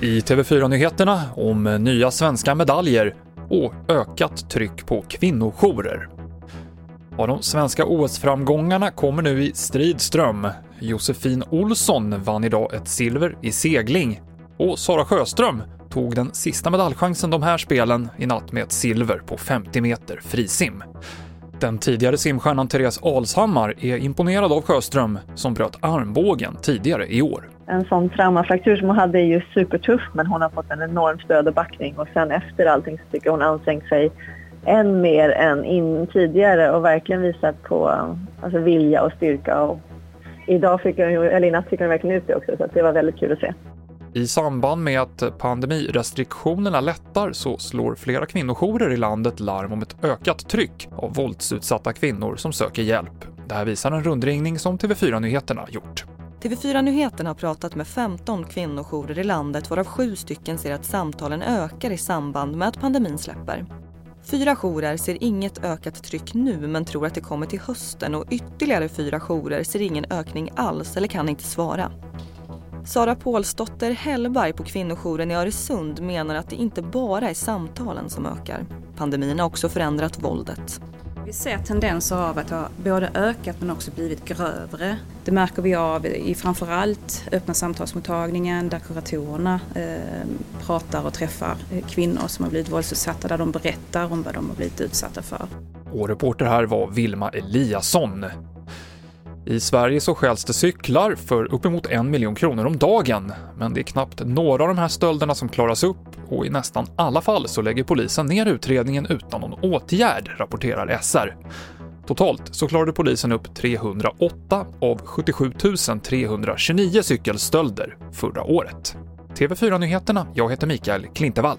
I TV4-nyheterna om nya svenska medaljer och ökat tryck på kvinnojourer. Av de svenska OS-framgångarna kommer nu i strid ström. Josefin Olsson vann idag ett silver i segling och Sara Sjöström tog den sista medaljchansen de här spelen i natt med ett silver på 50 meter frisim. Den tidigare simstjärnan Therese Alshammar är imponerad av Sjöström som bröt armbågen tidigare i år. En sån traumafraktur som hon hade är ju supertuff men hon har fått en enorm stöd och backning och sen efter allting så tycker jag hon ansträngt sig än mer än in tidigare och verkligen visat på alltså, vilja och styrka. Och idag fick hon, eller i natt fick hon verkligen ut det också så det var väldigt kul att se. I samband med att pandemirestriktionerna lättar så slår flera kvinnojourer i landet larm om ett ökat tryck av våldsutsatta kvinnor som söker hjälp. Det här visar en rundringning som TV4 Nyheterna gjort. TV4 Nyheterna har pratat med 15 kvinnojourer i landet varav sju stycken ser att samtalen ökar i samband med att pandemin släpper. Fyra jourer ser inget ökat tryck nu men tror att det kommer till hösten och ytterligare fyra jourer ser ingen ökning alls eller kan inte svara. Sara Pålsdotter Hellberg på kvinnojouren i Öresund menar att det inte bara är samtalen som ökar. Pandemin har också förändrat våldet. Vi ser tendenser av att det har både ökat men också blivit grövre. Det märker vi av i framförallt öppna samtalsmottagningen där kuratorerna eh, pratar och träffar eh, kvinnor som har blivit våldsutsatta där de berättar om vad de har blivit utsatta för. Och reporter här var Vilma Eliasson. I Sverige så stjäls det cyklar för uppemot en miljon kronor om dagen, men det är knappt några av de här stölderna som klaras upp och i nästan alla fall så lägger polisen ner utredningen utan någon åtgärd, rapporterar SR. Totalt så klarade polisen upp 308 av 77 329 cykelstölder förra året. TV4-nyheterna, jag heter Mikael Klintevall.